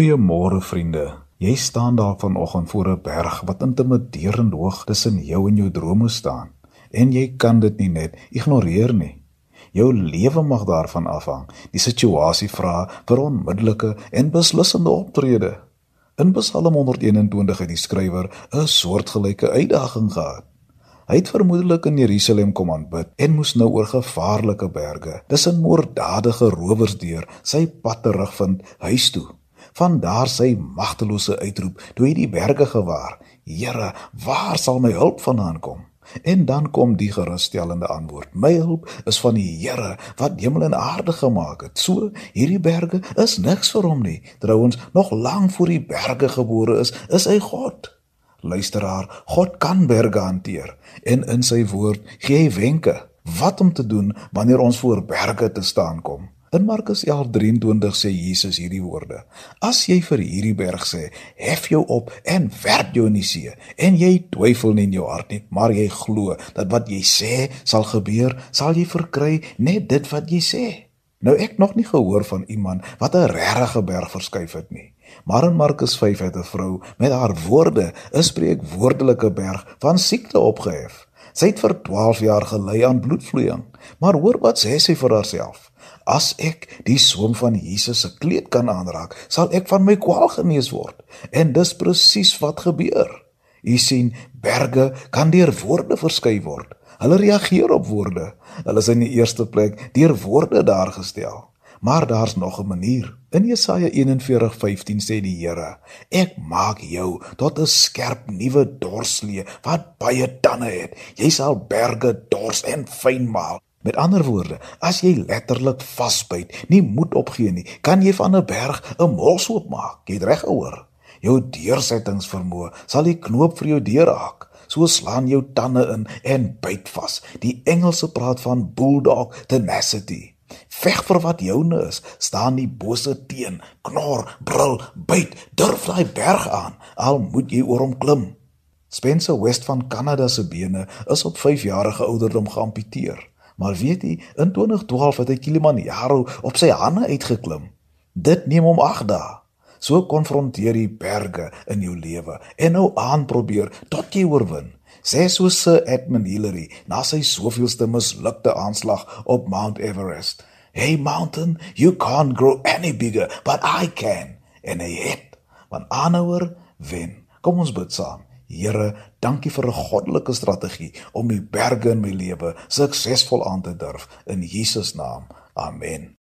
Goeiemôre vriende. Jy staan daar vanoggend voor 'n berg wat intimiderend hoog tussen jou en jou drome staan en jy kan dit nie net ignoreer nie. Jou lewe mag daarvan afhang. Die situasie vra vir onmiddellike en beslissende optrede. In Psalm 121 het die skrywer 'n soortgelyke uitdaging gehad. Hy het vermoedelik in Jerusalem kom aanbid en moes nou oor gevaarlike berge, tussen moorddadige rowers deur, sy pad terugvind huis toe. Van daar sy magtelose uitroep toe hy die berge gewaar: "Here, waar sal my hulp vandaan kom?" En dan kom die gerusstellende antwoord: "My hulp is van die Here wat hemel en aarde gemaak het." So, hierdie berge is niks vir hom nie. Trouwens, nog lank voor die berge gebore is, is hy God. Luisteraar, God kan berge hanteer en in sy woord gee hy wenke wat om te doen wanneer ons voor berge te staan kom. In Markus 11:23 sê Jesus hierdie woorde: As jy vir hierdie berg sê, hef jou op en werp jou in die see, en jy twyfel nie in jou hart nie, maar jy glo dat wat jy sê sal gebeur, sal jy verkry net dit wat jy sê. Nou ek nog nie gehoor van iemand wat 'n regte berg verskuif het nie. Maar in Markus 5 het 'n vrou met haar woorde 'n spreekwoordelike berg van siekte opgehef. Sy het vir 12 jaar gely aan bloedvloeiing. Maar hoor wat sê sy vir haarself? As ek die soem van Jesus se kleed kan aanraak, sal ek van my kwaal genees word. En dis presies wat gebeur. U sien, berge kan deur woorde verskuif word. Hulle reageer op woorde. Hulle is in die eerste plek deur woorde daar gestel. Maar daar's nog 'n manier. In Jesaja 41:15 sê die Here: Ek maak jou tot 'n skerp nuwe dorslee wat baie tande het. Jy sal berge dors en fyn maal. Met ander woorde, as jy letterlik vasbyt, nie moed opgee nie, kan jy van 'n berg 'n mos oopmaak. Jy het reg gehoor. Jou deursettingsvermoë sal die knoop vir jou deurhaak. So slaan jou tande in en byt vas. Die Engelse praat van bulldog tenacity. Veg vir wat joune is, staan die bose teen, knor, brul, byt, durf daai berg aan, al moet jy oor hom klim. Spencer West van Kanada se bene is op 5 jarige ouderdom geamputeer. Maar weet jy, in 2012 het hy Kilimanjaro op sy hande uitgeklim. Dit neem hom 8 dae. So konfronteer jy berge in jou lewe en nou aan probeer tot jy oorwin. Sê so Sir Edmund Hillary na sy soveelste mislukte aanslag op Mount Everest. Hey mountain, you can't grow any bigger, but I can. En hy het, want aanhouer wen. Kom ons bid saam. Here, dankie vir 'n goddelike strategie om die berge in my lewe suksesvol aan te durf in Jesus naam. Amen.